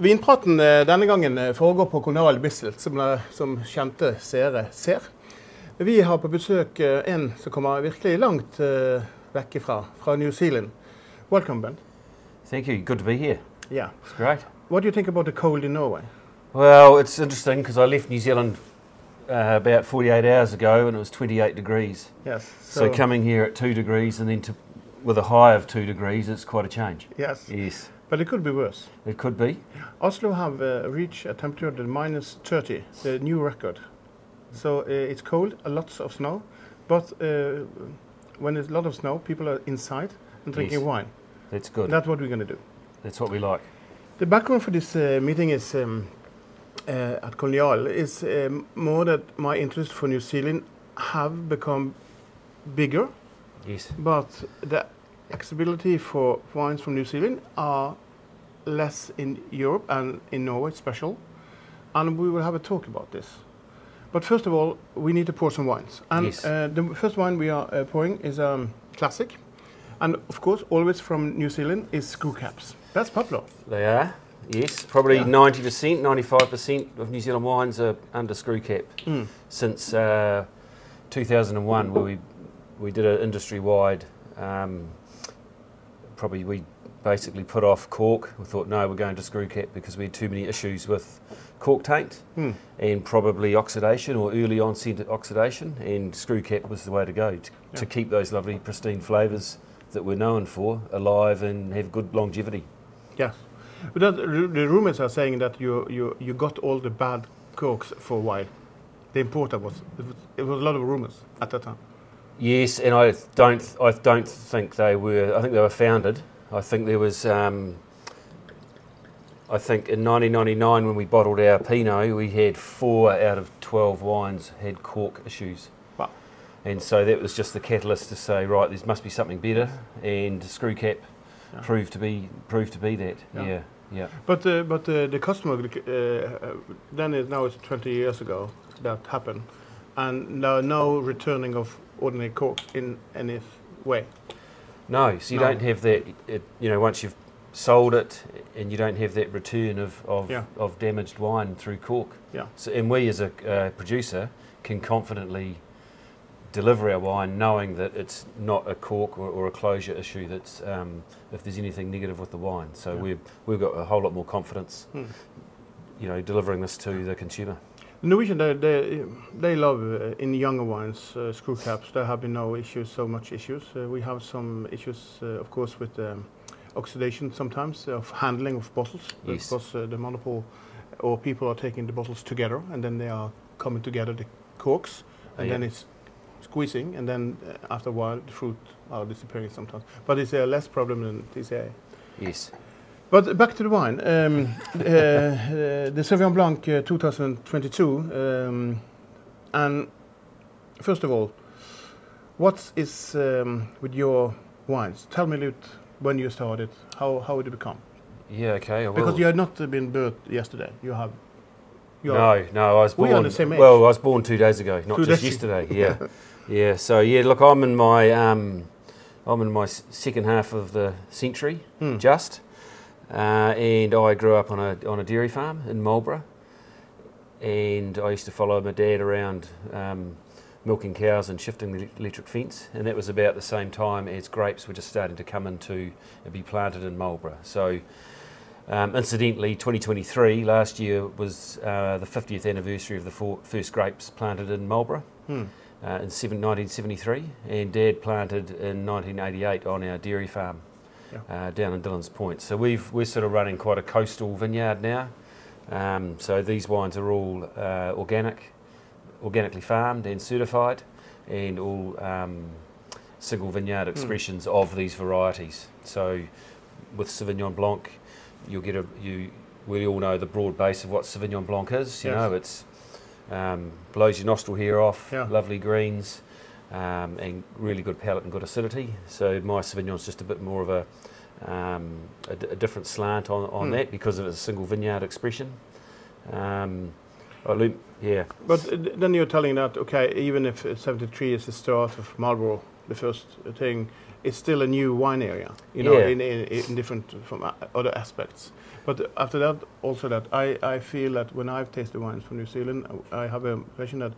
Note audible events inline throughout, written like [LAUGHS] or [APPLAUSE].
Vinpraten eh, denne gangen eh, foregår på Kolonial Bislett, som, som kjente seere ser. Vi har på besøk eh, en som kommer virkelig langt uh, vekk ifra, fra New Zealand. Welcome, Ben. Thank you. Good to be here. Yeah. It's great. What do you think about the cold in Norway? Well, it's interesting because I left New Zealand uh, about 48 hours ago and it was 28 degrees. Yes. So, coming here at 2 degrees and then to, with a high of 2 degrees, it's quite a change. Yes. Yes, But it could be worse. it could be. Oslo have uh, reached a temperature of minus 30, the new record. So uh, it's cold, lots of snow, but uh, when there's a lot of snow, people are inside and drinking Yes. wine. That's good. That's what we're going to do. That's what we like. The background for this uh, meeting is um, uh, at Colonial is um, more that my interest for New Zealand have become bigger, Yes. but the accessibility for wines from New Zealand are less in Europe and in Norway special, and we will have a talk about this. But first of all, we need to pour some wines, and Yes. uh, the first wine we are uh, pouring is um, classic, and of course, always from New Zealand is screw caps. That's popular. They are. Yes, probably Yeah. 90%, 95% of New Zealand wines are under screw cap Mm. since uh, 2001, where we we did an industry wide. Um, probably we basically put off cork. We thought no, we're going to screw cap because we had too many issues with cork taint Hmm. and probably oxidation or early onset oxidation. And screw cap was the way to go to, Yeah. to keep those lovely pristine flavours that we're known for alive and have good longevity. Yes, but that, the rumors are saying that you you you got all the bad corks for a while. The importer was it was, it was a lot of rumors at that time. Yes, and I don't. I don't think they were. I think they were founded. I think there was. Um, I think in 1999 when we bottled our Pinot, we had four out of 12 wines had cork issues. Wow. And so that was just the catalyst to say, right, there must be something better, and screw cap Yeah. proved to be proved to be that. Yeah. Yeah, yeah. But uh, but uh, the customer uh, then it, now it's 20 years ago that happened, and no no returning of ordinary corks in any way. No, so you No. don't have that. It, you know, once you've sold it, and you don't have that return of of, Yeah. of damaged wine through cork. Yeah. So, and we as a uh, producer can confidently deliver our wine, knowing that it's not a cork or, or a closure issue. That's um, if there's anything negative with the wine. So Yeah. we've we've got a whole lot more confidence. Hmm. You know, delivering this to the consumer. Norwegian they they, they love uh, in younger ones uh, screw caps. There have been no issues, so much issues. Uh, we have some issues, uh, of course, with um, oxidation sometimes of handling of bottles Yes. because uh, the monopole or people are taking the bottles together and then they are coming together the corks and Yeah. then it's squeezing and then uh, after a while the fruit are disappearing sometimes. But it's a less problem than TCA. Yes. But back to the wine. Um, uh, uh, the Sauvignon Blanc uh, 2022. Um, and first of all, what is um, with your wines? Tell me a little when you started. How how did it become? Yeah. Okay. Because you had not uh, been birthed yesterday. You have. You No, no, I was born. We born. are the same age. Well, I was born two days ago, not Two just yesterday. Yeah, [LAUGHS] yeah. So yeah, look, I'm in my um, I'm in my second half of the century, Hmm. just, uh, and I grew up on a on a dairy farm in Marlborough, and I used to follow my dad around. Um, milking cows and shifting the electric fence, and that was about the same time as grapes were just starting to come into and be planted in Marlborough. So, um, incidentally, 2023 last year was uh, the 50th anniversary of the four, first grapes planted in Marlborough Hmm. uh, in seven, 1973, and Dad planted in 1988 on our dairy farm Yeah. uh, down in Dillon's Point. So we've we're sort of running quite a coastal vineyard now. Um, so these wines are all uh, organic, organically farmed and certified, and all um, single vineyard expressions of these varieties. So with Sauvignon Blanc, you'll get a you. We all know the broad base of what Sauvignon Blanc is. You Yes. know, it's um, blows your nostril hair off, Yeah. lovely greens, um, and really good palate and good acidity. So my Sauvignon's just a bit more of a um, a, d- a different slant on, on Mm. that because of its single vineyard expression. Um, I yeah, But uh, then you're telling that okay, even if uh, 73 is the start of Marlborough, the first thing, it's still a new wine area, you know, Yeah. in, in, in different from uh, other aspects. But after that, also that I, I feel that when I've tasted wines from New Zealand, I have a impression that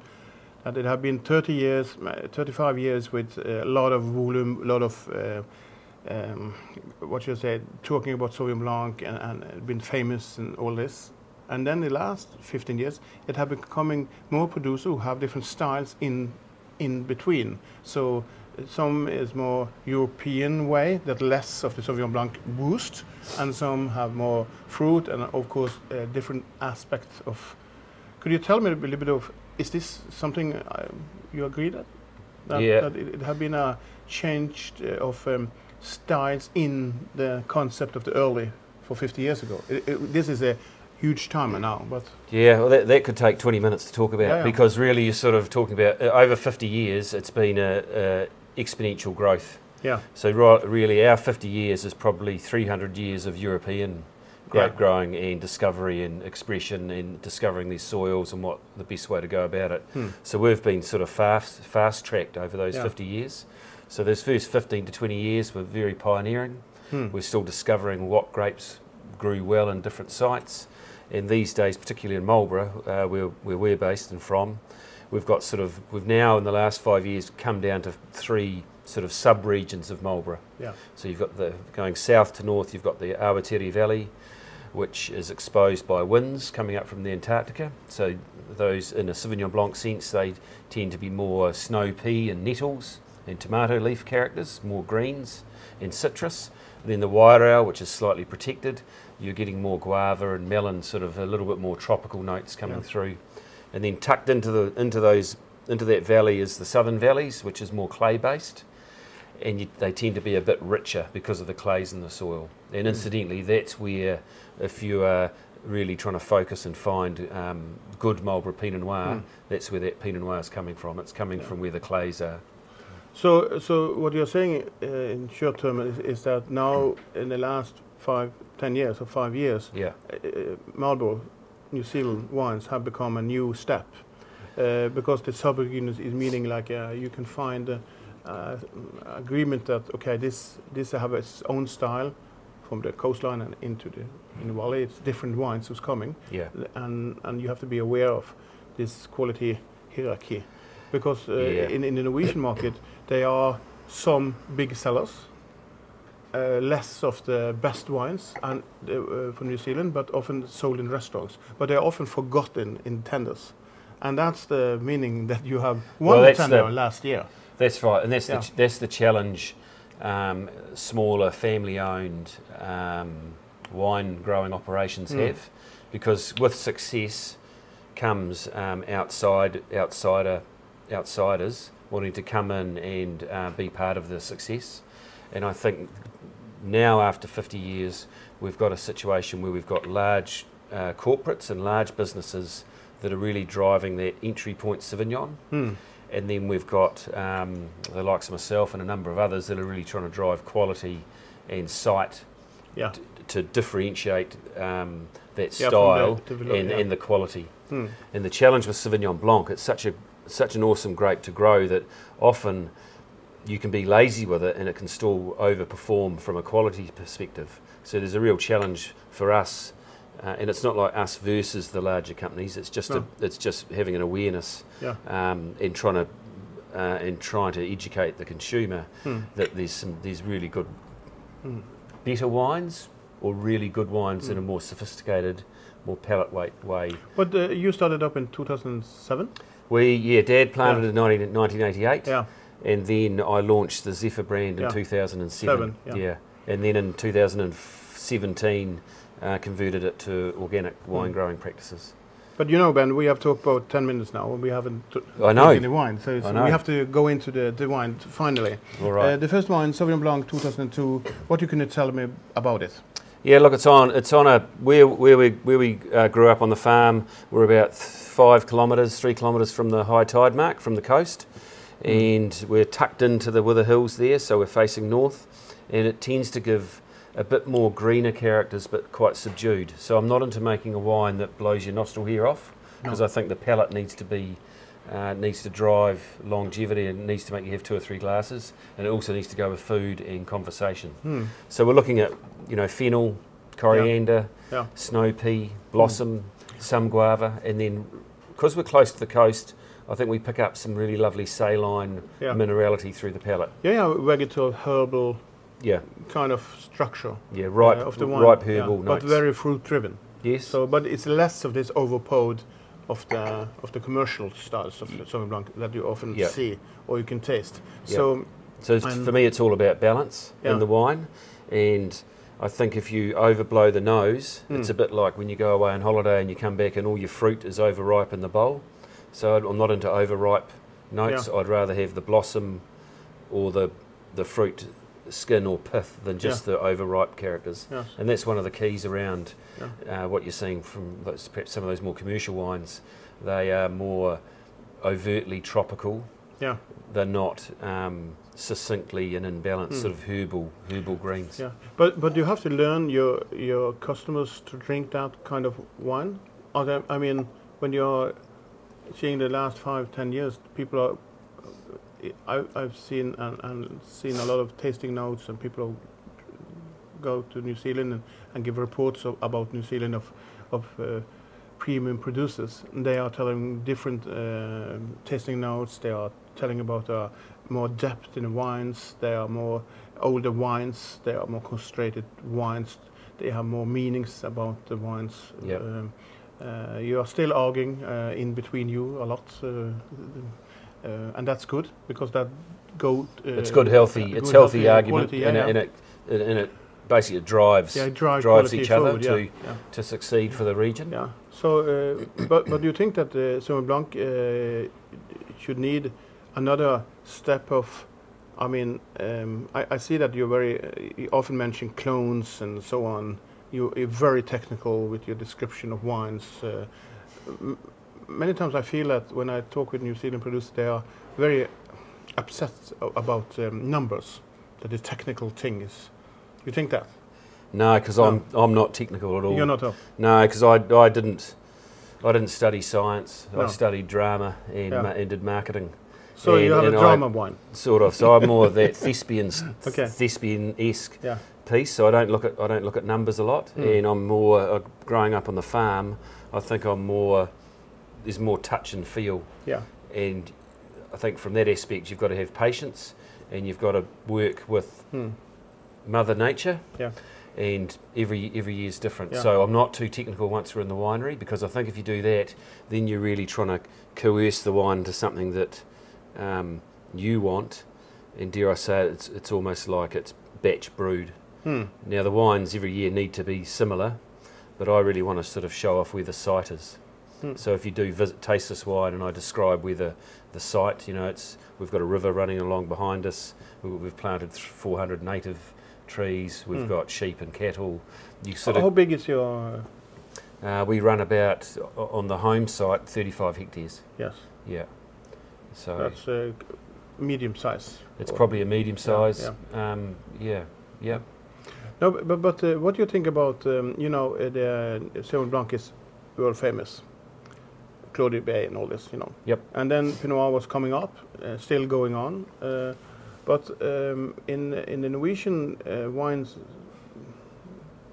that it had been 30 years, uh, 35 years with a lot of volume, a lot of uh, um, what you say, talking about Sauvignon Blanc and, and been famous and all this. And then the last 15 years, it have becoming more producers who have different styles in in between. So uh, some is more European way, that less of the Sauvignon Blanc boost, and some have more fruit and of course uh, different aspects of. Could you tell me a little bit of? Is this something uh, you agree that? That, Yeah. that it, it have been a change uh, of um, styles in the concept of the early for 50 years ago. It, it, this is a huge timer now, but Yeah, well, that, that could take 20 minutes to talk about Yeah, yeah. because really you're sort of talking about uh, over 50 years, it's been a, a exponential growth. yeah, So right, really, our 50 years is probably 300 years of European grape Yeah. growing and discovery and expression and discovering these soils and what the best way to go about it. Hmm. So we've been sort of fast fast tracked over those Yeah. 50 years. So those first 15 to 20 years were very pioneering. Hmm. We're still discovering what grapes grew well in different sites. And these days, particularly in Marlborough, uh, where, where we're based and from, we've got sort of, we've now in the last five years come down to three sort of sub-regions of Marlborough. yeah, So you've got the, going south to north, you've got the Awatere Valley, which is exposed by winds coming up from the Antarctica. So those, in a Sauvignon Blanc sense, they tend to be more snow pea and nettles and tomato leaf characters, more greens and citrus. then the Wairau, which is slightly protected, you're getting more guava and melon, sort of a little bit more tropical notes coming Yeah. through. And then tucked into the into those into that valley is the southern valleys, which is more clay based and you, they tend to be a bit richer because of the clays in the soil. And hmm. incidentally, that's where, if you are really trying to focus and find um, good Marlborough Pinot Noir, Mm. that's where that Pinot Noir is coming from. It's coming Yeah. from where the clays are. So, so what you're saying uh, in short term is, is that now in the last five, ten years or five years, Yeah, uh, Marlborough, New Zealand wines have become a new step uh, because the sub-region is, is meaning like uh, you can find uh, uh, agreement that okay, this this have its own style from the coastline and into the in the valley. It's different wines who's coming. yeah, and and you have to be aware of this quality hierarchy because uh, Yeah. in, in the Norwegian market there are some big sellers uh, less of the best wines and uh, uh, from New Zealand but often sold in restaurants but they're often forgotten in tenders and that's the meaning that you have one Well, tender the- last year that's right. And that's Yeah. the ch- that's the challenge. Um, smaller family-owned um, wine growing operations Mm. have, because with success comes um, outside outsider outsiders wanting to come in and uh, be part of the success. And I think now, after 50 years, we've got a situation where we've got large uh, corporates and large businesses that are really driving that entry point Sauvignon. Hmm. And then we've got um, the likes of myself and a number of others that are really trying to drive quality and sight yeah t- to differentiate um, that Yeah, style the develop- and, yeah. and the quality. Hmm. And the challenge with Sauvignon Blanc, it's such a such an awesome grape to grow that often you can be lazy with it and it can still overperform from a quality perspective. So there's a real challenge for us, uh, and it's not like us versus the larger companies. It's just No. a, it's just having an awareness yeah um, and trying to uh, and trying to educate the consumer Hmm. that there's some there's really good Hmm. better wines or really good wines in a Mm. more sophisticated, more palate weight way. but uh, you started up in 2007 We yeah, Dad planted Yeah. in 19, 1988, yeah and then I launched the Zephyr brand in 2007. Seven, yeah. and then in 2017 uh, converted it to organic wine Mm. growing practices. But you know, Ben, we have talked about 10 minutes now and we haven't t- I know. any wine. So, so know. we have to go into the, the wine t- finally. All right. Uh, the first wine, Sauvignon Blanc 2002. What you can tell me about it? Yeah, look, it's on. It's on a where where we where we uh, grew up on the farm. We're about five kilometres, three kilometres from the high tide mark from the coast, and we're tucked into the Wither Hills there, so we're facing north, and it tends to give a bit more greener characters, but quite subdued. So I'm not into making a wine that blows your nostril hair off, because No. I think the palate needs to be Uh, needs to drive longevity and needs to make you have two or three glasses, and it also needs to go with food and conversation. Hmm. So we're looking at you know fennel, coriander, Yeah. snow pea, blossom, some guava, and then because we're close to the coast, I think we pick up some really lovely saline Yeah. minerality through the palate. Yeah, yeah, vegetable, herbal Yeah, kind of structure yeah, ripe, uh, of the wine. ripe yeah, herbal but notes. very fruit driven. yes. So, but it's less of this overpowed of the of the commercial styles of Sauvignon Blanc that you often Yeah. see or you can taste. Yeah. So, So it's, for me, it's all about balance Yeah. in the wine, and I think if you overblow the nose, Mm. it's a bit like when you go away on holiday and you come back and all your fruit is overripe in the bowl. So I'm not into overripe notes. I'd rather have the blossom or the the fruit skin or pith than just the overripe characters. yes, And that's one of the keys around Yeah. uh, what you're seeing from those, perhaps some of those more commercial wines. They are more overtly tropical. Yeah. They're not um, succinctly and in balance, Hmm. sort of herbal herbal greens. yeah. But but you have to learn your your customers to drink that kind of wine. Or the, I mean, when you're seeing the last five ten years, people are. I, I've seen and, and seen a lot of tasting notes, and people go to New Zealand and, and give reports of, about New Zealand of of uh, premium producers. And they are telling different uh, tasting notes. They are telling about uh, more depth in the wines. They are more older wines. They are more concentrated wines. They have more meanings about the wines. Yep. Um, uh, you are still arguing uh, in between you a lot, uh, and that's good because that go. Uh, It's good, healthy. uh, it's good, healthy uh, argument, quality, yeah, and, yeah. It, and it and and it basically it drives yeah, it drive drives each other to- yeah, yeah. to succeed for the region. Yeah. So, uh, but but do you think that uh, Sauvignon Blanc uh, should need another step of? I mean, um, I, I see that you're very uh, you often mention clones and so on. You, you're very technical with your description of wines. Uh, many times I feel that when I talk with New Zealand producers, they are very upset about um, numbers. That the technical thing is. You think that? No, because No. I'm I'm not technical at all. You're not. A, No, because I, I didn't I didn't study science. No. I studied drama and, Yeah. ma- and did marketing, so you And- have a I- drama wine. sort of. So I'm more of that thespian [LAUGHS] Okay. thespian esque Yeah. piece. So I don't look at I don't look at numbers a lot, Hmm. and I'm more uh, growing up on the farm. I think I'm more there's more touch and feel, Yeah. and I think from that aspect you've got to have patience, and you've got to work with Hmm. Mother Nature. Yeah. And every every year's different. Yeah. So I'm not too technical once we're in the winery because I think if you do that, then you're really trying to coerce the wine to something that um, you want. And dare I say it, it's it's almost like it's batch brewed. Hmm. Now the wines every year need to be similar, but I really want to sort of show off where the site is. Hmm. So if you do visit taste this wine and I describe where the, the site, you know, it's we've got a river running along behind us. We, we've planted 400 native trees. We've Hmm. got sheep and cattle. You sort How of big is your? uh, we run about on the home site 35 hectares. Yes, Yeah. So that's a medium size. it's probably a medium Yeah, size. Um, yeah. Yeah. No, but but, uh, what do you think about um, you know uh, the Sauvignon Blanc is world famous, Cloudy Bay and all this, you know. Yep. And then Pinot Noir was coming up, uh, still going on, uh, but um, in in the Norwegian uh, wines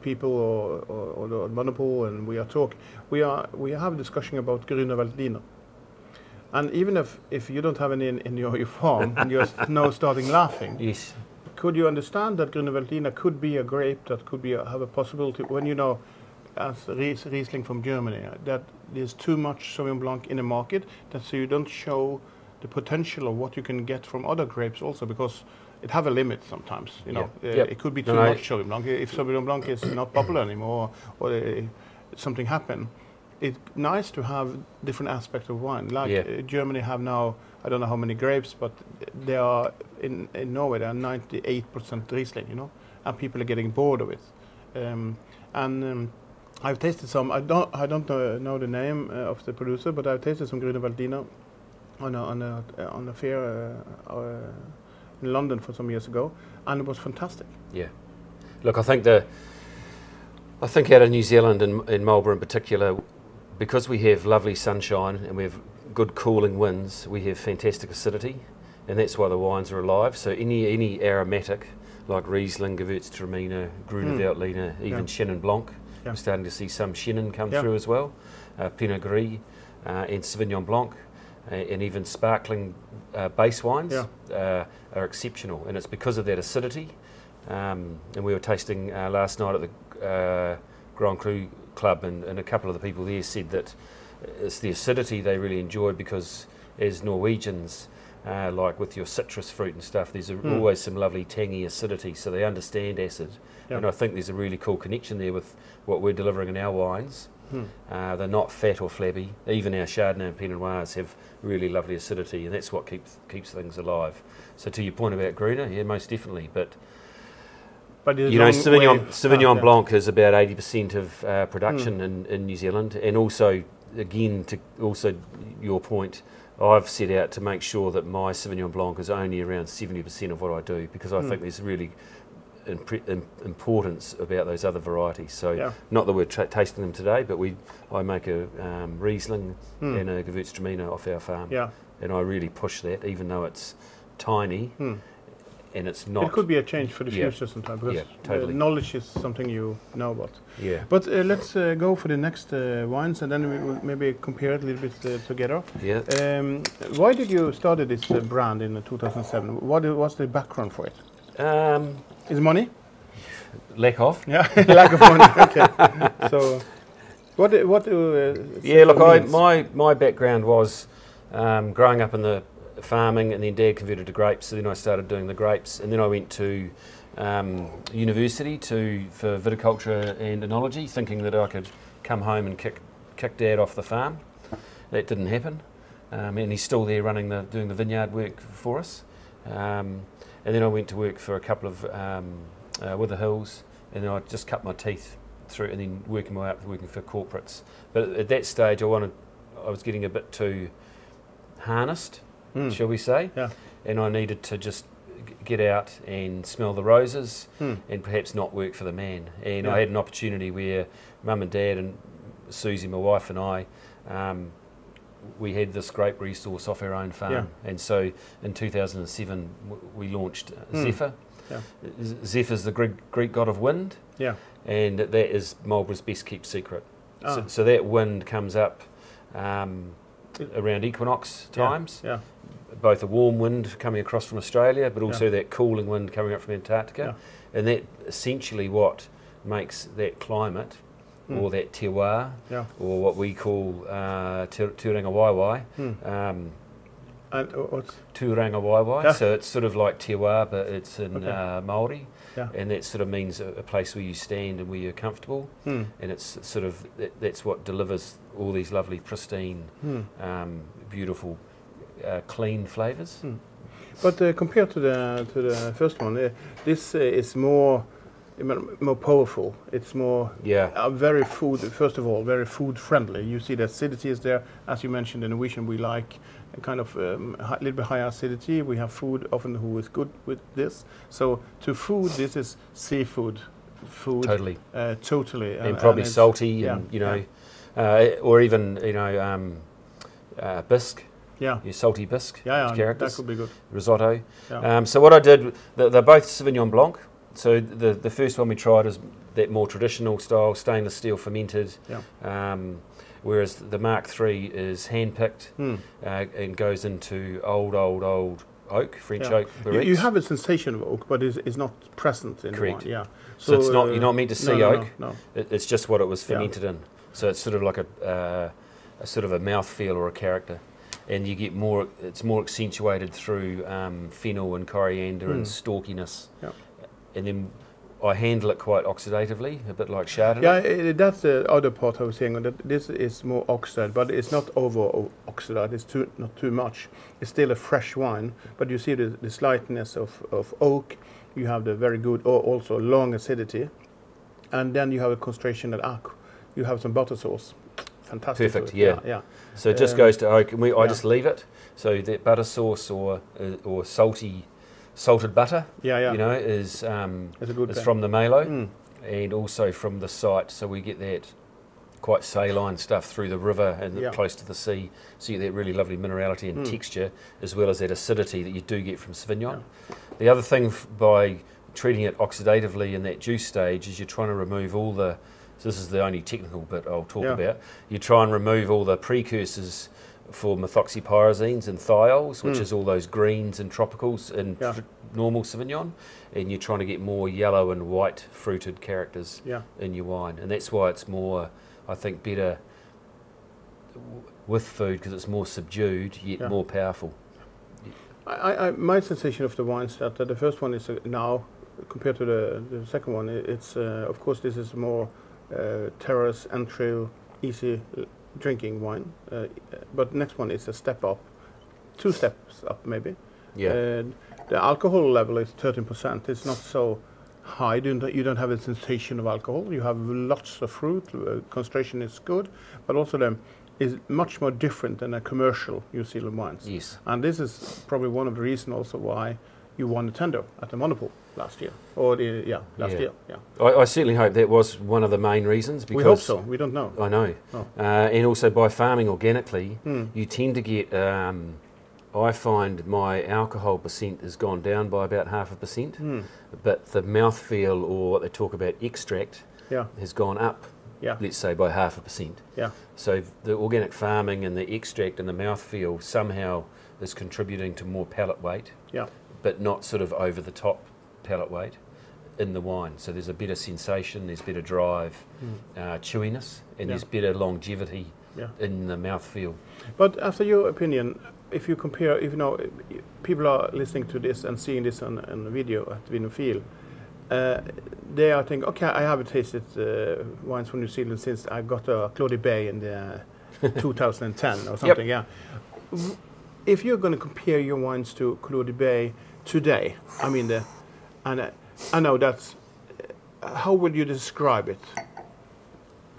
people or or, or the Monopole and we are talk we are we have a discussion about Grüner Veltliner. And even if, if you don't have any in, in your, your farm and you're [LAUGHS] now starting laughing, Yes. could you understand that Grüne Veltliner could be a grape that could be a, have a possibility when you know, as Ries, Riesling from Germany, that there's too much Sauvignon Blanc in the market, that so you don't show the potential of what you can get from other grapes also because it have a limit sometimes. You know, Yeah. Uh, Yep. it could be too no, much Sauvignon Blanc. If Sauvignon Blanc is not popular anymore or uh, something happen, it's nice to have different aspects of wine. Like Yeah. uh, Germany have now, I don't know how many grapes, but they are in, in Norway. They are 98% Riesling, you know, and people are getting bored of it. Um, and um, I've tasted some. I don't I don't know, know the name uh, of the producer, but I've tasted some Grüne Veltliner on a on a uh, on a fair uh, uh, in London for some years ago, and it was fantastic. Yeah. Look, I think the I think out of New Zealand and in Marlborough in particular, because we have lovely sunshine and we've good cooling winds, we have fantastic acidity, and that's why the wines are alive. So any any aromatic like Riesling, Gewürztraminer, Grüne Mm. Veltliner, even Yeah. Chenin Blanc. Yeah. We're starting to see some Chenin come Yeah. through as well, uh, Pinot Gris, uh, and Sauvignon Blanc, uh, and even sparkling uh, base wines uh, are exceptional, and it's because of that acidity. Um, and we were tasting uh, last night at the uh, Grand Cru Club, and, and a couple of the people there said that it's the acidity they really enjoy because, as Norwegians, uh, like with your citrus fruit and stuff, there's a, Mm. always some lovely tangy acidity, so they understand acid. Yeah. And I think there's a really cool connection there with what we're delivering in our wines. Hmm. Uh, they're not fat or flabby. Even our Chardonnay and Pinot Noirs have really lovely acidity, and that's what keeps keeps things alive. So to your point about Gruner, yeah, most definitely. But But you know, Sauvignon, Sauvignon ah. Blanc is about 80% of uh, production Hmm. in, in New Zealand. And also, again, to also your point, I've set out to make sure that my Sauvignon Blanc is only around 70% of what I do because I Hmm. think there's really importance about those other varieties. So, Yeah. not that we're tra- tasting them today, but we I make a um, Riesling Hmm. and a Gewürztraminer off our farm. Yeah. And I really push that, even though it's tiny Hmm. and it's not. It could be a change for the Yeah. future sometime because Yeah, totally. uh, knowledge is something you know about. yeah. But uh, let's uh, go for the next uh, wines and then we will maybe compare it a little bit uh, together. Yeah. Um, why did you start this uh, brand in uh, 2007? What was the background for it? Um, Is money? lack of. Yeah, [LAUGHS] lack of money. Okay. so, what do- what? do, Uh, Yeah, look, I, my my background was um, growing up in the farming, and then Dad converted to grapes. So then I started doing the grapes, and then I went to um, university to for viticulture and enology, thinking that I could come home and kick kick Dad off the farm. That didn't happen, um, and he's still there running the doing the vineyard work for us. Um, and then I went to work for a couple of um, uh, Wither Hills, and then I just cut my teeth through, and then working my way up to working for corporates. But at that stage, I wanted, I was getting a bit too harnessed, Hmm. shall we say? Yeah. And I needed to just get out and smell the roses, Hmm. and perhaps not work for the man. And Yeah. I had an opportunity where mum and dad and Susie, my wife, and I. Um, we had this grape resource off our own farm, Yeah. and so in 2007 w- we launched Hmm. Zephyr. Yeah. Z- Zephyr's the Greek, Greek god of wind, Yeah. and that is Marlborough's best kept secret. So, Ah. so that wind comes up um, around equinox Yeah. times, Yeah. both a warm wind coming across from Australia, but also Yeah. that cooling wind coming up from Antarctica, and that essentially what makes that climate Hmm. or that terroir Yeah. or what we call uh, Te- Waiwai. Hmm. Um, And uh, what's Waiwai, Yeah. so it's sort of like terroir, but it's in Okay. uh, Maori, Yeah. and that sort of means a, a place where you stand and where you're comfortable, hmm. and it's sort of that, that's what delivers all these lovely, pristine, Hmm. um, beautiful, uh, clean flavours. Hmm. But uh, compared to the to the first one, uh, this uh, is more more powerful. It's more Yeah, uh, very food. First of all, very food friendly. You see the acidity is there, as you mentioned. In Norwegian, we like a kind of um, a little bit higher acidity. We have food often who is good with this. So to food, this is seafood food. totally, Uh, totally. and probably it's- salty, yeah, and you know, uh, or even you know, um, uh, bisque, Yeah. your salty bisque Yeah, yeah, that could be good. risotto. Yeah. Um, so what I did, they're both Sauvignon Blanc. So the the first one we tried is that more traditional style, stainless steel fermented. Yeah. Um, whereas the Mark III is hand picked Hmm. uh, and goes into old, old, old oak, French Yeah. oak You, you have a sensation of oak, but it's, it's not present in Correct. the wine. Yeah. So it's not- uh, you're not meant to see no, oak. No, no. It, it's just what it was Yeah. fermented in. So it's sort of like a, uh, a sort of a mouthfeel or a character. And you get more, it's more accentuated through um, fennel and coriander and Mm. stalkiness. Yeah. And then I handle it quite oxidatively, a bit like Chardonnay. Yeah, that's the other part I was saying. That this is more oxidized, but it's not over oxidized. It's too not too much. It's still a fresh wine, but you see the, the slightness of, of oak. You have the very good, or also long acidity, and then you have a concentration at oak. You have some butter sauce. Fantastic. Perfect, it. yeah. yeah. So it just Um, goes to oak, and we, I yeah. just leave it. So that butter sauce or uh, or salty, salted butter, Yeah, yeah. you know, is um, it's a good. is from the Malo Mm. and also from the site. So we get that quite saline stuff through the river and Yeah. close to the sea. So you get that really lovely minerality and Mm. texture, as well as that acidity that you do get from Sauvignon. The other thing f- by treating it oxidatively in that juice stage is you're trying to remove all the. So this is the only technical bit I'll talk Yeah. about. You try and remove all the precursors for methoxypyrazines and thiols, which Mm. is all those greens and tropicals in Yeah. tr- normal Sauvignon, and you're trying to get more yellow and white fruited characters Yeah. in your wine, and that's why it's more, I think, better w- with food because it's more subdued yet Yeah. more powerful. I, I, I- my sensation of the wines that uh, the first one is uh, now compared to the, the second one. It's uh, of course this is more uh, terrace entry, easy uh, drinking wine. Uh, but next one is a step up, two steps up maybe. Yeah, the alcohol level is 13%. It's not so high. You don't, have a sensation of alcohol. You have lots of fruit. Uh, concentration is good, but also the is much more different than a commercial New Zealand wines. yes, And this is probably one of the reasons also why you won the tender at the Monopol last year, or the yeah last Yeah. year. Yeah, I, I certainly hope that was one of the main reasons. Because we hope so. We don't know. I know, Oh. uh, and also by farming organically, Hmm. you tend to get. Um, I find my alcohol percent has gone down by about half a percent, Hmm. but the mouthfeel or what they talk about extract Yeah, has gone up. yeah, let's say by half a percent. yeah, So the organic farming and the extract and the mouthfeel somehow is contributing to more palate weight, yeah, but not sort of over the top palate weight in the wine. So there's a better sensation, there's better drive, Hmm. uh, chewiness, and Yeah. there's better longevity yeah. in the mouthfeel. But after your opinion, if you compare, if you know, people are listening to this and seeing this on, on video at Vinofil, uh, they are thinking, okay, I haven't tasted uh, wines from New Zealand since I got a Cloudy Bay in the [LAUGHS] 2010 or something. Yeah. If you're going to compare your wines to Cloudy Bay today, I mean, the, and uh, I know that's, uh, how would you describe it?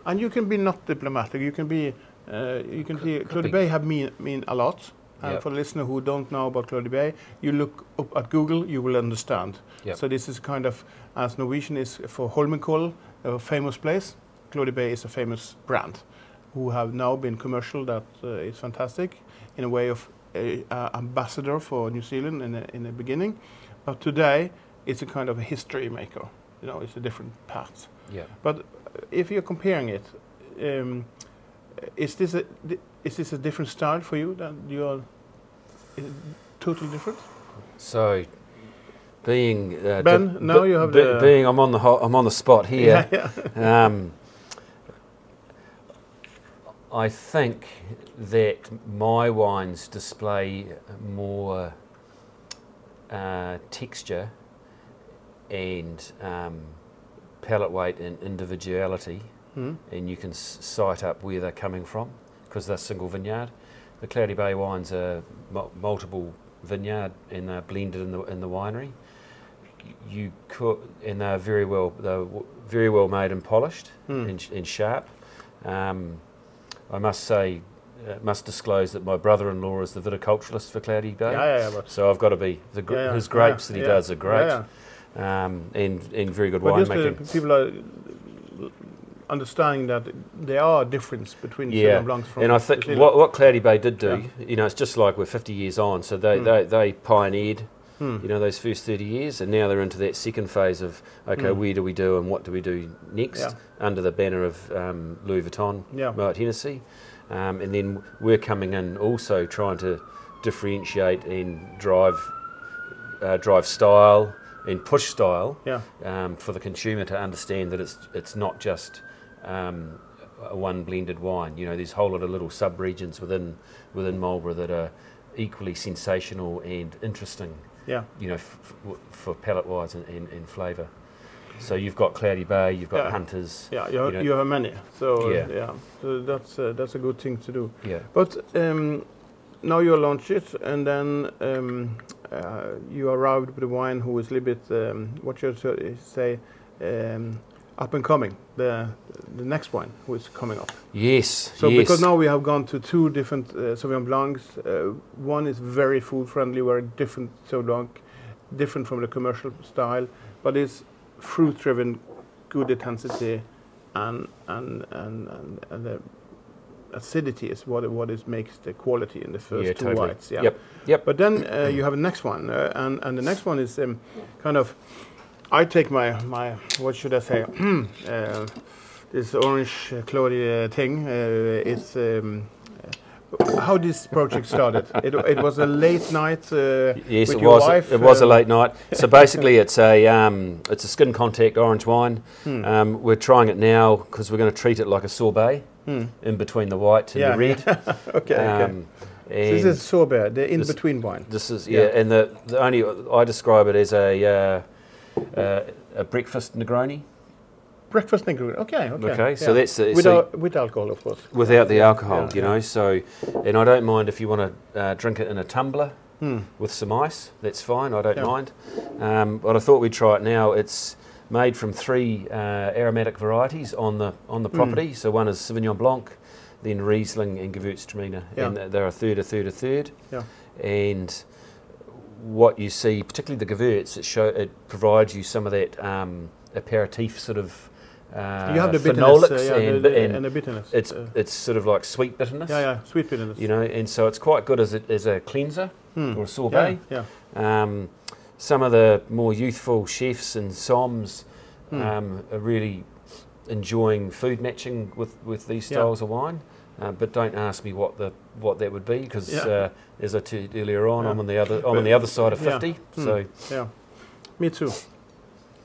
And you can be not diplomatic. You can be, uh, you can see Claudie be. Bay have mean mean a lot. And Yep. for the listener who don't know about Cloudy Bay, you look up at Google, you will understand. Yep. So this is kind of, as Norwegian is for Holmenkoll, a famous place. Cloudy Bay is a famous brand, who have now been commercial. That uh, is fantastic, in a way of a, a ambassador for New Zealand in the, in the beginning, but today it's a kind of a history maker. You know, it's a different path. Yeah. But uh, if you're comparing it, um, is this a is this a different style for you than you're totally different? So being uh, Ben, now you have be- the- being I'm on the ho- I'm on the spot [LAUGHS] here. yeah. Um, I think that my wines display more uh, texture and um, palate weight and individuality, Hmm. and you can s- sight up where they're coming from because they're single vineyard. The Cloudy Bay wines are mul- multiple vineyard and they're blended in the in the winery. You could, and they're very well they're w- very well made and polished Hmm. and, and sharp. Um, I must say, uh, must disclose that my brother-in-law is the viticulturalist for Cloudy Bay. Yeah, yeah, yeah, So I've got to be the gr- his grapes that he does are great, Um, and and very good But just winemaking. people are understanding that there are difference between Yeah, Sauvignon Blancs from and I think what, what Cloudy Bay did do, Yeah. you know, it's just like we're 50 years on. So they, Hmm. they, they pioneered, Hmm. you know, those first 30 years, and now they're into that second phase of, okay, Hmm. where do we do and what do we do next Yeah. under the banner of um, Louis Vuitton, Yeah. Moet Hennessy. Um, and then we're coming in also trying to differentiate and drive, uh, drive style and push style Yeah. um, for the consumer to understand that it's it's not just um, a one blended wine. You know, there's a whole lot of little sub regions within within Marlborough that are equally sensational and interesting. Yeah. You know, f- f- for palate wise and, and, and flavour. So you've got Cloudy Bay, you've got Yeah. Hunters. Yeah, you, have, know- you have many. So Yeah. yeah, so that's uh, that's a good thing to do. Yeah. But um, now you launch it, and then um, uh, you arrived with a wine who is a little bit um, what you say um, up and coming. The the next wine who is coming up. Yes. So yes. because now we have gone to two different uh, Sauvignon Blancs. Uh, one is very food friendly, very different Sauvignon Blanc, different from the commercial style, but it's fruit driven, good intensity, and and and, and, and the acidity is what what is makes the quality in the first yeah, two totally. whites. Yeah. Yep. Yep. But then uh, you have the next one, uh, and and the next one is um, kind of. I take my my what should I say? [CLEARS THROAT] uh, this orange uh, cloudy uh, thing. Uh, it's. Um, uh, how this project started? [LAUGHS] it, it was a late night uh, Yes, it was. wife. it was a um, late night. So [LAUGHS] basically, it's a um, it's a skin contact orange wine. Hmm. Um, we're trying it now because we're going to treat it like a sorbet Hmm. in between the white and Yeah, the red. [LAUGHS] okay. okay. Um, So this is sorbet, the in between wine. this is yeah, yeah. and the, the only I describe it as a uh, uh, a breakfast Negroni. Breakfast Negroni. Okay, okay. Okay, so yeah. that's the, with, so with alcohol, of course. without the alcohol, you know. So, and I don't mind if you want to uh, drink it in a tumbler Hmm. with some ice. That's fine. I don't mind. Um, but I thought we'd try it now. It's made from three uh, aromatic varieties on the on the Mm. property. So one is Sauvignon Blanc, then Riesling and Gewürztraminer, Yeah. and they're a third, a third, a third. Yeah. And what you see, particularly the Gewürz, it show it provides you some of that um, aperitif sort of. Uh, you have the bitterness, uh, yeah, and, the, the, and and the bitterness. it's uh, it's sort of like sweet bitterness. yeah, yeah, sweet bitterness. You know, and so it's quite good as a, as a cleanser Hmm. or a yeah, sorbet. yeah. Um, some of the more youthful chefs and somms Hmm. um, are really enjoying food matching with, with these Yeah. styles of wine. Uh, but don't ask me what the what that would be because Yeah. uh, as I told earlier on, Yeah. I'm on the other I'm on the other side of yeah. fifty. Hmm. So yeah, me too.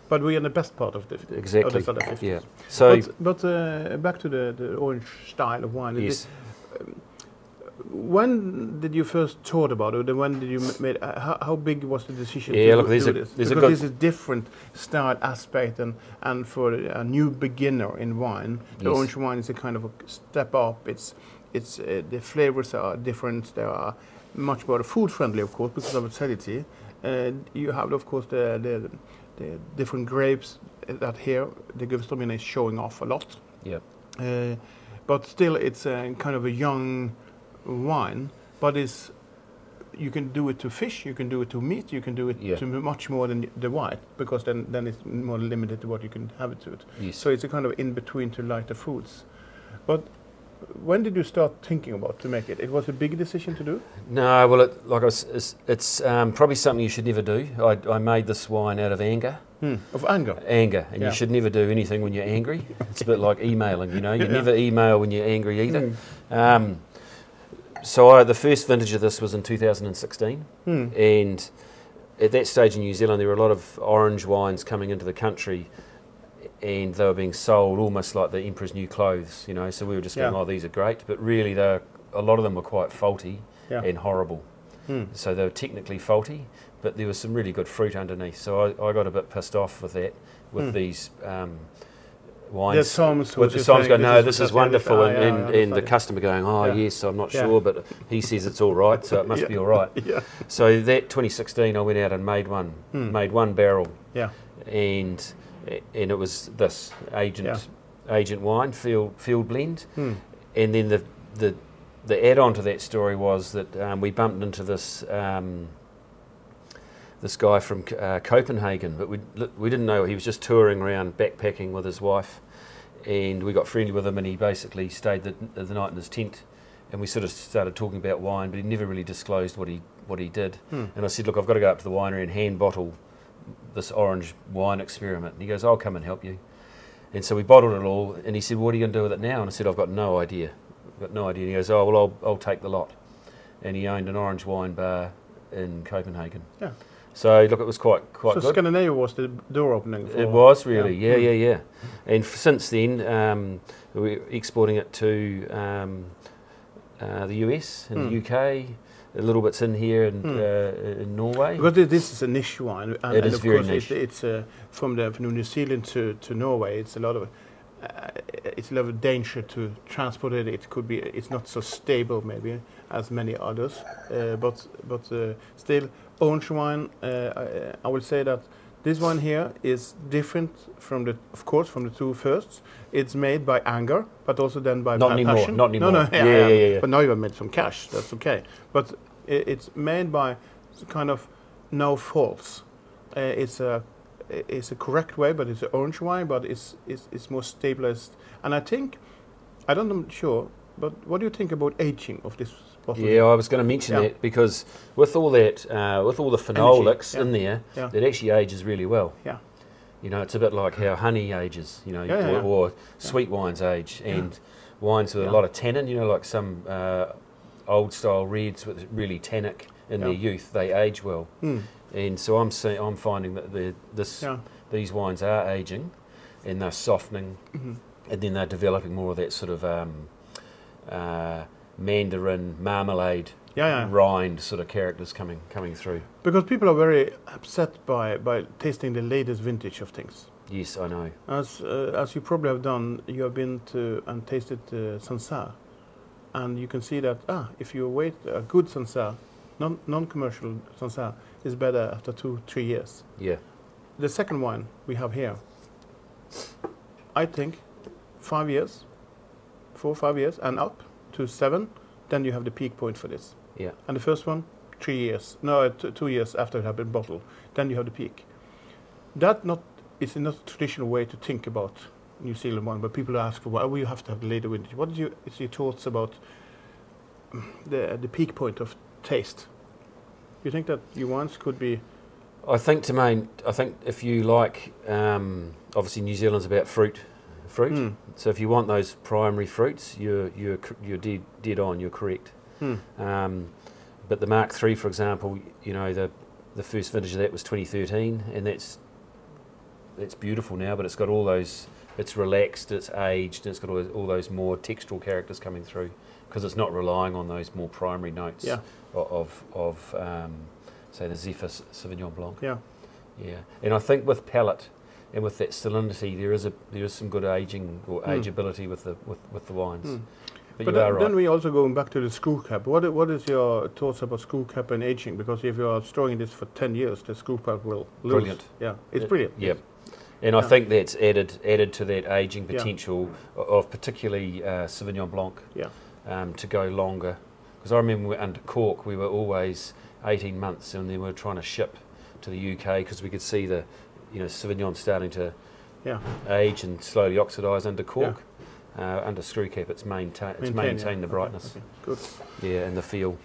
But we're in the best part of the exactly, Of the 50s. yeah. So but but uh, back to the, the orange style of wine. It yes, When did you first thought about it, and when did you m- made? Uh, how, how big was the decision? Yeah, to look, do a- this? there's a because good- this is different style aspect, and and for a new beginner in wine, the Yes. orange wine is a kind of a step up. It's it's uh, the flavors are different. They are much more food friendly, of course, because of acidity. And you have, of course, the the, the different grapes that here the Gewürztraminer is showing off a lot. yeah, Uh, but still, it's a kind of a young wine. But it's you can do it to fish, you can do it to meat, you can do it Yeah. to much more than the white because then then it's more limited to what you can have it to it. yes. So it's a kind of in between to lighter foods. But when did you start thinking about to make it? It was a big decision to do. No, well, it, like I was, it's, it's um, probably something you should never do. I, I made this wine out of anger. Hmm. Of anger. Anger, and Yeah. you should never do anything when you're angry. It's a bit like emailing, you know. You [LAUGHS] Yeah. never email when you're angry either. Hmm. Um, so I, the first vintage of this was in 2016, Hmm. and at that stage in New Zealand, there were a lot of orange wines coming into the country, and they were being sold almost like the Emperor's new clothes, you know. So we were just going, Yeah. "Oh, these are great," but really, they're a lot of them were quite faulty Yeah. and horrible. Hmm. So they were technically faulty, but there was some really good fruit underneath. So I, I got a bit pissed off with that, with Hmm. these um, The wines. somms with the somms saying, go, no, this is fantastic." wonderful, Ah, and, yeah, and, and the customer going, oh, Yeah. yes, I'm not Yeah. sure, but he says it's all right, so it must be all right. yeah. So that 2016, I went out and made one, Hmm. made one barrel, Yeah. and and it was this agent agent wine field field blend, Hmm. and then the the the add-on to that story was that um, we bumped into this um, this guy from uh, Copenhagen, but we we didn't know he was just touring around backpacking with his wife, and we got friendly with him, and he basically stayed the, the night in his tent, and we sort of started talking about wine, but he never really disclosed what he what he did. Hmm. And I said, look, I've got to go up to the winery and hand bottle this orange wine experiment. And he goes, I'll come and help you. And so we bottled it all, and he said, what are you going to do with it now? And I said, I've got no idea. I've got no idea. And he goes, oh, well, I'll, I'll take the lot. And he owned an orange wine bar in Copenhagen. Yeah. So, look, it was quite quite so good. Scandinavia was the door opening. For, It was really, Yeah. yeah, Mm. yeah, yeah. And f- since then, um, we're exporting it to um, uh, the US and Mm. the UK, a little bits in here and Mm. uh, in Norway. Because this is a niche wine, and, It and is of very course niche. it's, it's uh, from the from New Zealand to, to Norway. It's a lot of uh, it's a lot of danger to transport it. It could be it's not so stable maybe as many others, uh, but but uh, still orange wine. Uh, I, I will say that this one here is different from the of course from the two firsts. It's made by anger, but also then by Not pa- anymore, passion. not No, no, yeah, Yeah, yeah, yeah. But now you have made some cash. That's okay. But it's made by kind of no faults. Uh, it's a i- is a correct way, but it's an orange wine, but it's it's, it's more stabilized. And I think I don't know sure, but what do you think about aging of this bottle? Yeah, I was going to mention Yeah. that because with all that, uh, with all the phenolics yeah. in there, Yeah. it actually ages really well. Yeah. You know, it's a bit like how honey ages, you know, or, or sweet wines age, and wines with a lot of tannin, you know, like some uh, old style reds with really tannic in their youth, they age well. Hmm. And so I'm see, I'm finding that this these wines are aging, and they're softening, Mhm. and then they're developing more of that sort of um, uh, mandarin marmalade Yeah, yeah. rind sort of characters coming coming through. Because people are very upset by by tasting the latest vintage of things. Yes, I know. As uh, as you probably have done, you have been to and tasted uh, Sancerre, and you can see that ah, if you wait a good Sancerre, non non-commercial Sancerre, is better after two three years. Yeah, The second wine we have here, I think, five years, four five years and up to seven, then you have the peak point for this. yeah, And the first one, three years. No, uh, t- two years after it had been bottled. Then you have the peak. That not is not a traditional way to think about New Zealand wine, but people ask why well, you have to have the later vintage. What is your, is your thoughts about the the peak point of taste? You think that your wines could be I think to main, I think if you like, um, obviously New Zealand's about fruit, fruit. Mm, So if you want those primary fruits, you're you're you're dead dead on. You're correct. mm, Um, but the Mark III, for example, you know the the first vintage of that was 2013, and that's it's beautiful now. But it's got all those. It's relaxed. It's aged. And it's got all, all those more textural characters coming through because it's not relying on those more primary notes Yeah. of of um, say the Zephyr Sauvignon Blanc. yeah. Yeah, and I think with palate and with that salinity, there is a there is some good aging or Mm. ageability with the with, with the wines. Mm. But, But then, right. then we also going back to the screw cap. What what is your thoughts about screw cap and aging? Because if you are storing this for ten years, the screw cap will lose. Brilliant. Yeah, it's Yeah, brilliant. Yep. And I think that's added added to that aging potential o- of particularly uh, Sauvignon Blanc Yeah. um, to go longer. Because I remember we- under Cork, we were always 18 months, and then we were trying to ship to the UK because we could see the, you know, Sauvignon starting to Yeah. age and slowly oxidise under cork. Uh, under screw cap, it's maintain it's Maintain, maintained yeah. the brightness, okay, Good. yeah, and the feel.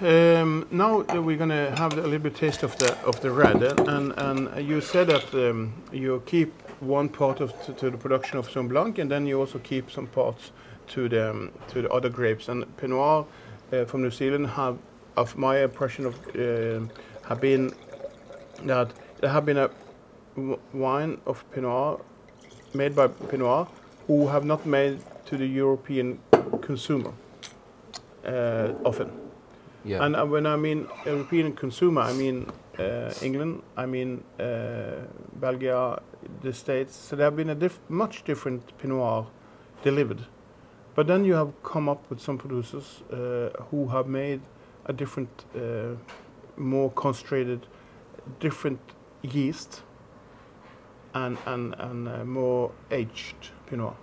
Um, now uh, we're gonna have a little bit taste of the of the red, uh, and and you said that um, you keep one part of to, to the production of Sauvignon Blanc, and then you also keep some parts to the um, to the other grapes. And Pinot Noir uh, from New Zealand have, of my impression of, um have been that there have been a wine of Pinot made by Pinot who have not made to the European consumer uh, often. Yeah, And uh, when I mean European consumer, I mean uh, England, I mean uh, Belgium, the States. So there have been a diff- much different Pinot Noir delivered. But then you have come up with some producers uh, who have made a different, uh, more concentrated, different yeast and, and, and uh, more aged Pinot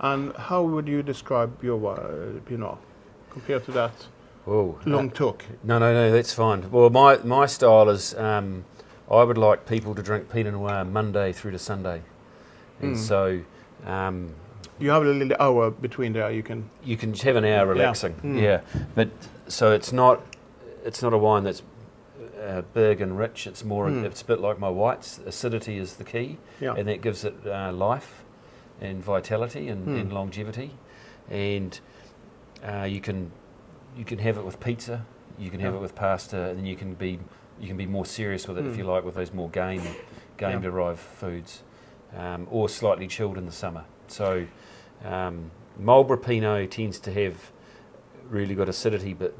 And how would you describe your uh, Pinot compared to that Whoa. long talk? No, no, no, that's fine. Well, my, my style is um, I would like people to drink Pinot Noir Monday through to Sunday. And Mm. so um, You have a little hour between there. You can. you can have an hour relaxing. Mm. Yeah. But so it's not it's not a wine that's uh, big and rich. It's more Mm. it's a bit like my whites. Acidity is the key, Yeah. and that gives it uh, life and vitality and, Mm. and longevity. And uh, you can you can have it with pizza. You can have Yeah. it with pasta, and then you can be you can be more serious with it if Mm. you like with those more game game derived foods, um, or slightly chilled in the summer. So um, Marlborough Pinot tends to have really good acidity, but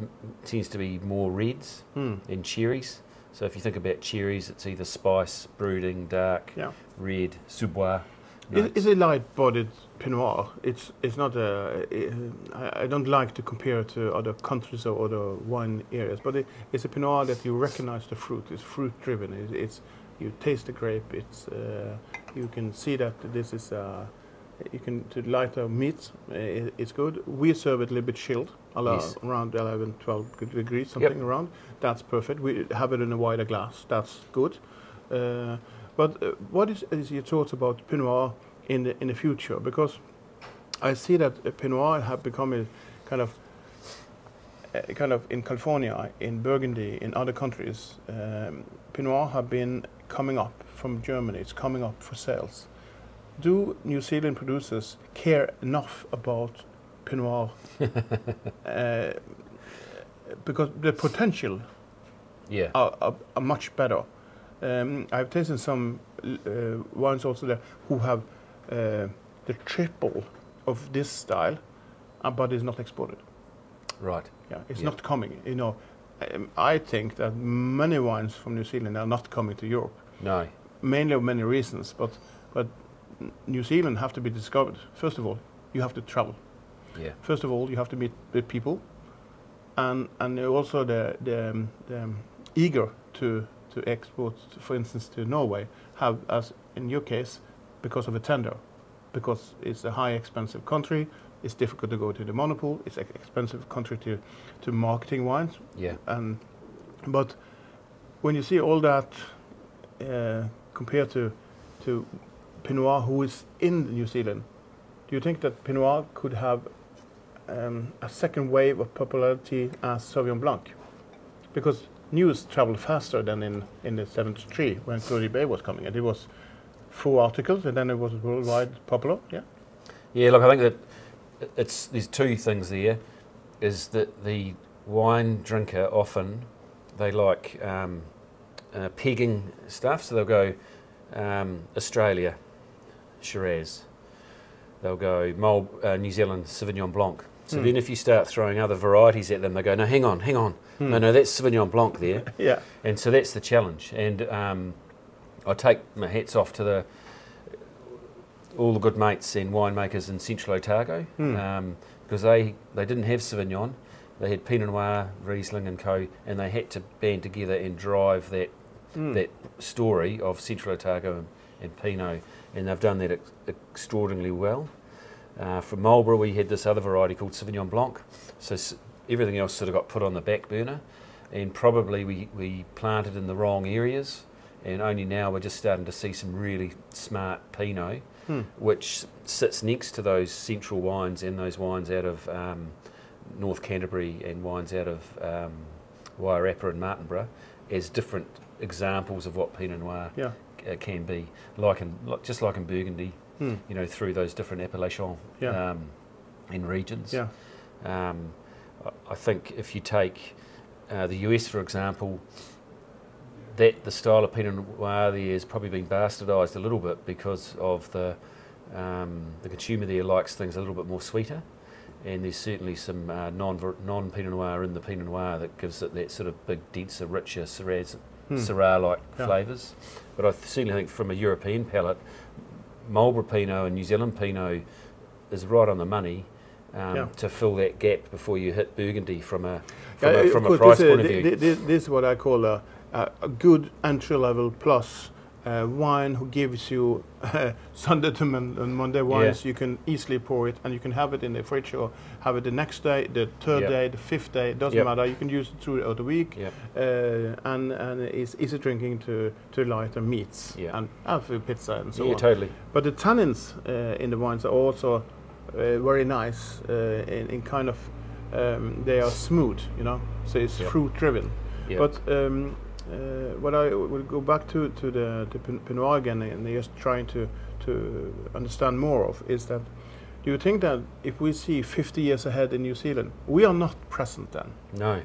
tends to be more reds Hmm. and cherries. So if you think about cherries, it's either spice, brooding, dark, Yeah. red, sous-bois. It, it's a light-bodied Pinot Noir. It's it's not a. I I don't like to compare it to other countries or other wine areas, but it, it's a Pinot Noir that you recognize the fruit. It's fruit-driven. It's, it's you taste the grape. It's uh, you can see that this is. Uh, you can to lighter meats. Uh, it's good. We serve it a little bit chilled, Yes. around 11, 12 degrees, something around. That's perfect. We have it in a wider glass. That's good. Uh, But uh, what is, is your thoughts about Pinot Noir in the in the future? Because I see that uh, Pinot Noir have become a kind of uh, kind of in California, in Burgundy, in other countries. Um, Pinot Noir have been coming up from Germany. It's coming up for sales. Do New Zealand producers care enough about Pinot Noir? [LAUGHS] uh, because the potential Yeah. are, are, are much better. Um, I've tasted some uh, wines also there who have uh, the triple of this style, uh, but it's not exported. Right. Yeah, it's Yeah. not coming. You know, um, I think that many wines from New Zealand are not coming to Europe, No. mainly of many reasons. But but New Zealand have to be discovered. First of all, you have to travel. Yeah. First of all, you have to meet the people, and and also the the, um, the um, eager to to export, for instance, to Norway, have as in your case, because of a tender, because it's a high expensive country. It's difficult to go to the monopole. It's an expensive country to to marketing wines, Yeah. and but when you see all that uh, compared to to Pinot who is in New Zealand, do you think that Pinot could have um, a second wave of popularity as Sauvignon Blanc? Because news traveled faster than in, in the 73 when Cloudy Bay was coming. And it was four articles and then it was worldwide popular. Yeah. Yeah, look, I think that it's there's two things there. Is that the wine drinker often they like um, uh, pegging stuff, so they'll go um, Australia, Shiraz. They'll go Mul- uh, New Zealand Sauvignon Blanc. So Hmm. then, if you start throwing other varieties at them, they go, "No, hang on, hang on, Hmm. no, no, that's Sauvignon Blanc there." [LAUGHS] Yeah. And so that's the challenge. And um, I take my hats off to the all the good mates and winemakers in Central Otago Hmm. um, because they, they didn't have Sauvignon. They had Pinot Noir, Riesling, and Co. And they had to band together and drive that Mm. that story of Central Otago and, and Pinot, and they've done that ex- extraordinarily well. Uh, from Marlborough, we had this other variety called Sauvignon Blanc. So s- everything else sort of got put on the back burner, and probably we, we planted in the wrong areas. And only now we're just starting to see some really smart Pinot, Hmm. which sits next to those central wines and those wines out of um, North Canterbury and wines out of um, Wairarapa and Martinborough as different examples of what Pinot Noir Yeah. Uh, can be, like in like, just like in Burgundy, Hmm. you know, through those different appellations Yeah. um, in regions. Yeah. Um, I- I think if you take uh, the US, for example, that the style of Pinot Noir there has probably been bastardised a little bit because of the um, the consumer there likes things a little bit more sweeter, and there's certainly some uh, non non Pinot Noir in the Pinot Noir that gives it that sort of big, denser, richer Shiraz Hmm. Syrah-like Yeah. flavours. But I certainly think from a European palate, Marlborough Pinot and New Zealand Pinot is right on the money um, Yeah. to fill that gap before you hit Burgundy from a from, Yeah, a, from a price this, point of view. thi- thi- This is what I call a, a, a good entry level plus uh, wine who gives you [LAUGHS] Sunday to mon- and Monday wines. You can easily pour it and you can have it in the fridge or have it the next day, the third Yep. day, the fifth day. It doesn't Yep. matter. You can use it throughout the week. Yep. Uh, and and it's easy drinking to to lighter meats Yeah. and for pizza and so yeah, on. totally. But the tannins uh, in the wines are also uh, very nice uh, in, in kind of um, they are smooth, you know. So it's fruit driven. Yeah. But um, uh, what I will go back to to the to Pinot again and just trying to to understand more of is that. Do you think that if we see 50 years ahead in New Zealand, we are not present then? no,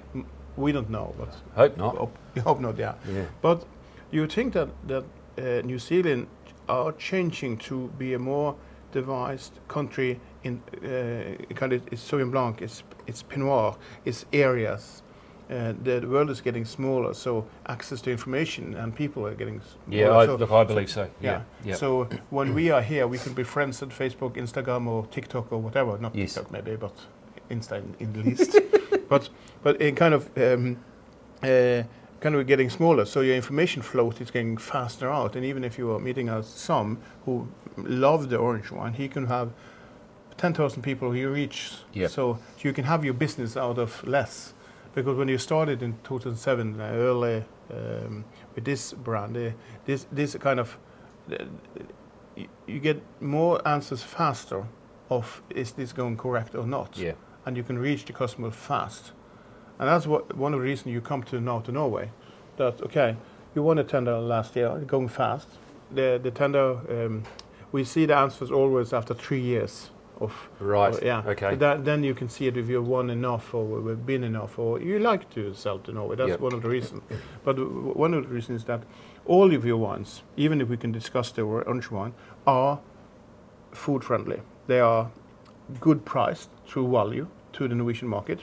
We don't know, but hope not. hope, [LAUGHS] hope not. Yeah. Yeah. But you think that that uh, New Zealand are changing to be a more devised country in uh, kind of it's Sauvignon Blanc, it's it's Pinot it's areas. Uh, the world is getting smaller, so access to information and people are getting smaller. Yeah, I, so, look, I believe so. yeah. Yeah. yeah. So when we are here, we can be friends at Facebook, Instagram, or TikTok, or whatever. Not Yes. TikTok maybe, but Insta in, the least. [LAUGHS] but but in kind of um, uh, kind of getting smaller, so your information flow is getting faster out. And even if you are meeting us some who love the orange wine, he can have ten thousand people he reach. Yep. So you can have your business out of less. Because when you started in 2007, uh, early um, with this brand, uh, this this kind of uh, you, you get more answers faster of is this going correct or not, Yeah. and you can reach the customer fast, and that's what one of the reasons you come to now to Norway, that okay, you won a tender last year, going fast. The the tender, um, we see the answers always after three years of Right. or- yeah. Okay. So that, then you can see it if you've won enough or we've been enough or you like to sell to Norway. That's Yep. one of the reasons. But w- one of the reasons is that all of your wines, even if we can discuss the orange wine, are food friendly. They are good priced through value to the Norwegian market.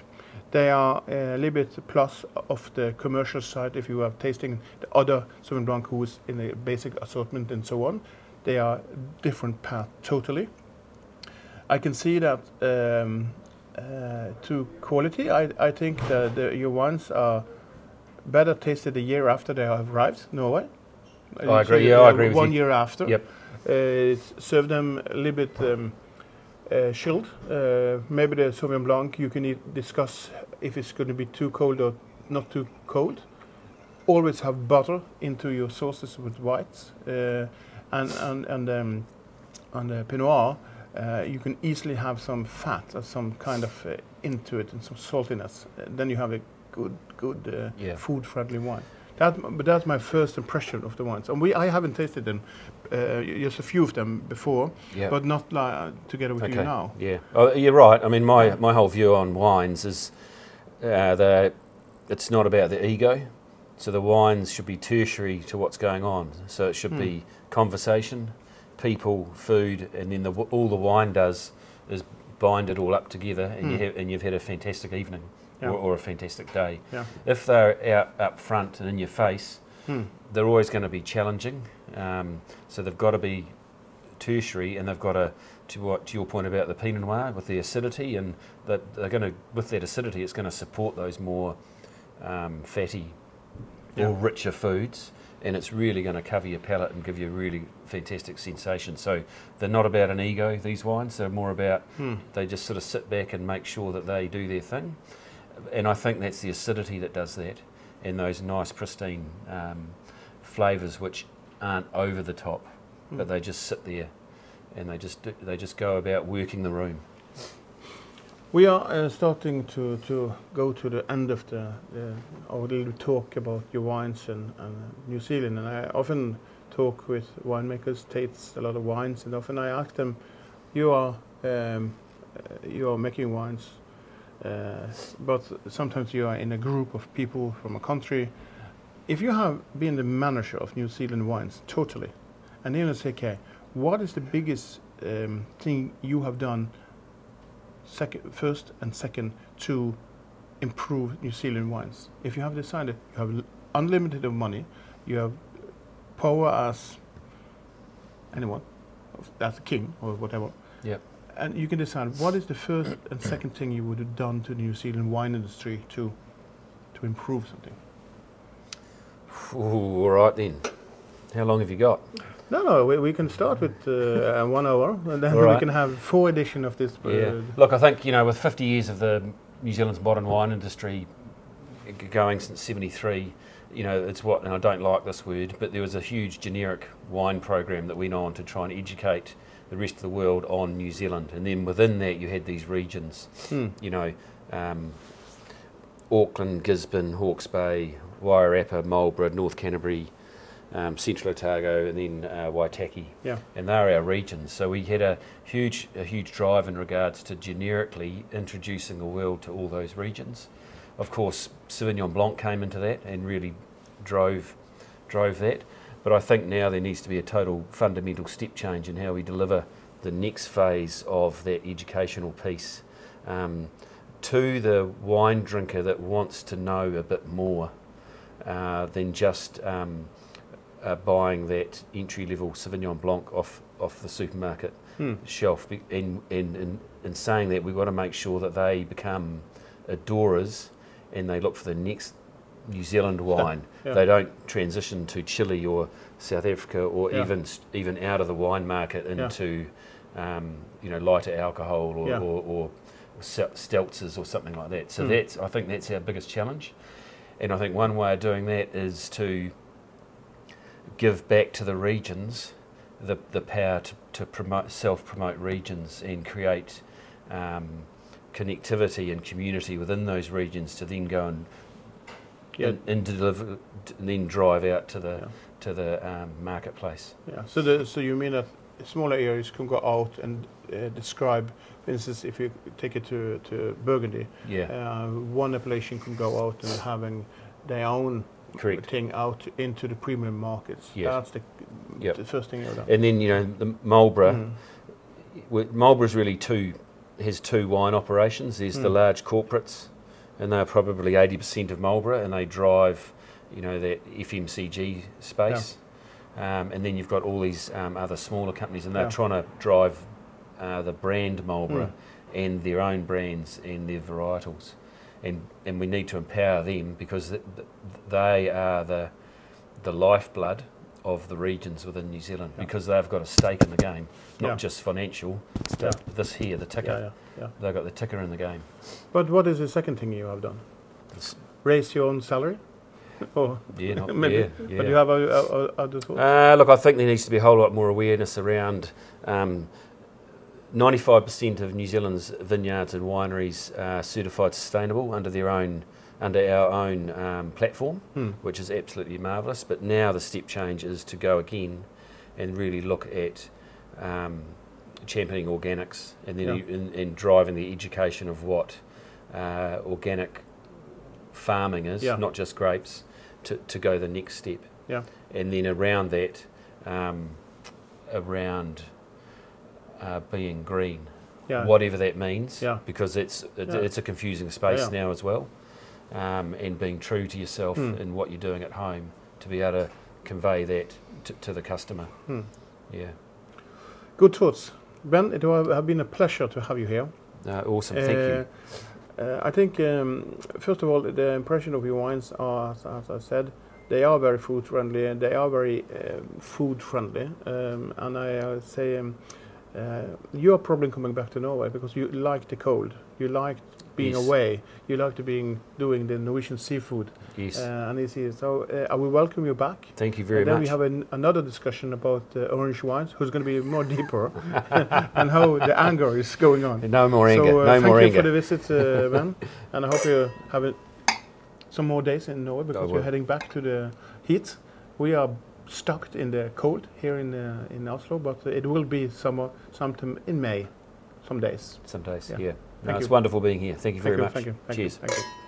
They are a little bit plus of the commercial side if you are tasting the other Sauvignon Blanc who is in the basic assortment and so on. They are different path totally. I can see that um, uh, to quality. I, I think that the, your wines are better tasted a year after they have arrived Norway. I agree, yeah, I uh, agree with One year after. Yep. Uh, serve them a little bit um, uh, chilled. Uh, maybe the Sauvignon Blanc you can eat, discuss if it's going to be too cold or not too cold. Always have butter into your sauces with whites, uh, and and and um, on the Pinot Noir, uh, you can easily have some fat or some kind of uh, into it and some saltiness. Uh, then you have a good good uh, Yeah. food friendly wine. That, but that's my first impression of the wines. And we, I haven't tasted them, uh, just a few of them before, Yeah. but not like, uh, together with you now. Yeah, oh, you're right. I mean, my, my whole view on wines is uh, that it's not about the ego. So the wines should be tertiary to what's going on. So it should be conversation, people, food, and then the, all the wine does is bind it all up together, and you Hmm. have, and you've had a fantastic evening Yeah. or, or a fantastic day. Yeah. If they're out up front and in your face, Hmm. they're always going to be challenging. Um, so they've got to be tertiary, and they've got to, to what to your point about the Pinot Noir with the acidity, and that they're going to with that acidity, it's going to support those more um, fatty Yeah. or richer foods, and it's really going to cover your palate and give you a really fantastic sensation. So they're not about an ego. These wines, they're more about Hmm. they just sort of sit back and make sure that they do their thing. And I think that's the acidity that does that, and those nice pristine um, flavours which aren't over the top, but Hmm. they just sit there, and they just do, they just go about working the room. We are uh, starting to, to go to the end of our little talk about your wines and, New Zealand, and I often talk with winemakers, taste a lot of wines, and often I ask them, "You are um, uh, you are making wines, uh, but sometimes you are in a group of people from a country. If you have been the manager of New Zealand wines totally, and then you say, okay, what is the biggest um, thing you have done?" Second, first and second to improve New Zealand wines. If you have decided you have unlimited of money, you have power as anyone, as a king or whatever, Yep. and you can decide what is the first and second thing you would have done to the New Zealand wine industry to to improve something. Ooh, all right then. How long have you got? No, no, we, we can start with uh, [LAUGHS] one hour, and then All we can have four edition of this. Yeah. Look, I think you know, with 50 years of the New Zealand's modern wine industry going since '73, you know, it's what, and I don't like this word, but there was a huge generic wine program that went on to try and educate the rest of the world on New Zealand, and then within that you had these regions, Hmm. you know, um, Auckland, Gisborne, Hawke's Bay, Wairarapa, Marlborough, North Canterbury. Um, Central Otago and then uh, Waitaki Yeah. and they're our regions. So we had a huge, a huge drive in regards to generically introducing the world to all those regions. Of course, Sauvignon Blanc came into that and really drove, drove that. But I think now there needs to be a total fundamental step change in how we deliver the next phase of that educational piece um, to the wine drinker that wants to know a bit more uh, than just. Um, uh, buying that entry level Sauvignon Blanc off off the supermarket Hmm. shelf. And in, in, in saying that, we've got to make sure that they become adorers and they look for the next New Zealand wine. Yeah. They don't transition to Chile or South Africa or Yeah. even even out of the wine market Yeah. into um, you know lighter alcohol or, Yeah. or, or or something like that. So Mm. that's I think that's our biggest challenge, and I think one way of doing that is to give back to the regions the the power to, to promote self promote regions and create um, connectivity and community within those regions to then go and Yeah. and, and deliver and then drive out to the Yeah. to the um, marketplace. Yeah. So the, so you mean that smaller areas can go out and uh, describe, for instance, if you take it to to Burgundy, Yeah, uh, one appellation can go out and having their own correct. thing out into the premium markets. Yes. That's the, Yep. the first thing you've done. And then you know the Marlborough. Mm. Marlborough's really two has two wine operations. There's the Mm. large corporates, and they're probably eighty percent of Marlborough, and they drive, you know, that FMCG space. Um, and then you've got all these um, other smaller companies, and they're Yeah. trying to drive uh, the brand Marlborough Mm. and their own brands and their varietals, and and we need to empower them because th- th- they are the the lifeblood of the regions within New Zealand Yeah. because they've got a stake in the game, not Yeah. just financial, but Yeah. this here, the ticker. Yeah, yeah, yeah. They've got the ticker in the game. But what is the second thing you have done? It's- Raise your own salary? or yeah, [LAUGHS] not, Maybe. yeah. But do you have other thoughts? Uh, look, I think there needs to be a whole lot more awareness around. Um, 95% of New Zealand's vineyards and wineries are certified sustainable under their own, under our own um, platform, Hmm. which is absolutely marvellous. But now the step change is to go again and really look at um, championing organics and then Yeah. you- and, and driving the education of what uh, organic farming is, Yeah. not just grapes, to, to go the next step. Yeah. And then around that, um, around uh, being green, Yeah. whatever that means, Yeah. because it's it's, Yeah. it's a confusing space now as well. Um, and being true to yourself Hmm. in what you're doing at home to be able to convey that to, to the customer. Hmm. Yeah. Good thoughts. Ben, it have been a pleasure to have you here. Uh, awesome. Thank you. Uh, I think, um, first of all, the impression of your wines are, as, I said, they are very food friendly and they are very um, food friendly. Um, and I uh, say um, uh, you are probably coming back to Norway because you like the cold. You like being Yes. away. You like to being doing the Norwegian seafood. Yes. Uh, and it's easy. So uh, I will welcome you back. Thank you very much. and then much. we have an, another discussion about uh, orange wines, who's going to be more deeper, [LAUGHS] and how the anger is going on. no more anger. So uh, no thank more you anger. for the visit, uh, [LAUGHS] Ben, and I hope you have some more days in Norway because we're heading back to the heat. We are stuck in the cold here in uh, in Oslo, but it will be summer sometime in May, some days. Some days. Yeah. Yeah. No, it's wonderful being here. Thank you Thank very you, much. Thank you. Thank Cheers. You, thank you.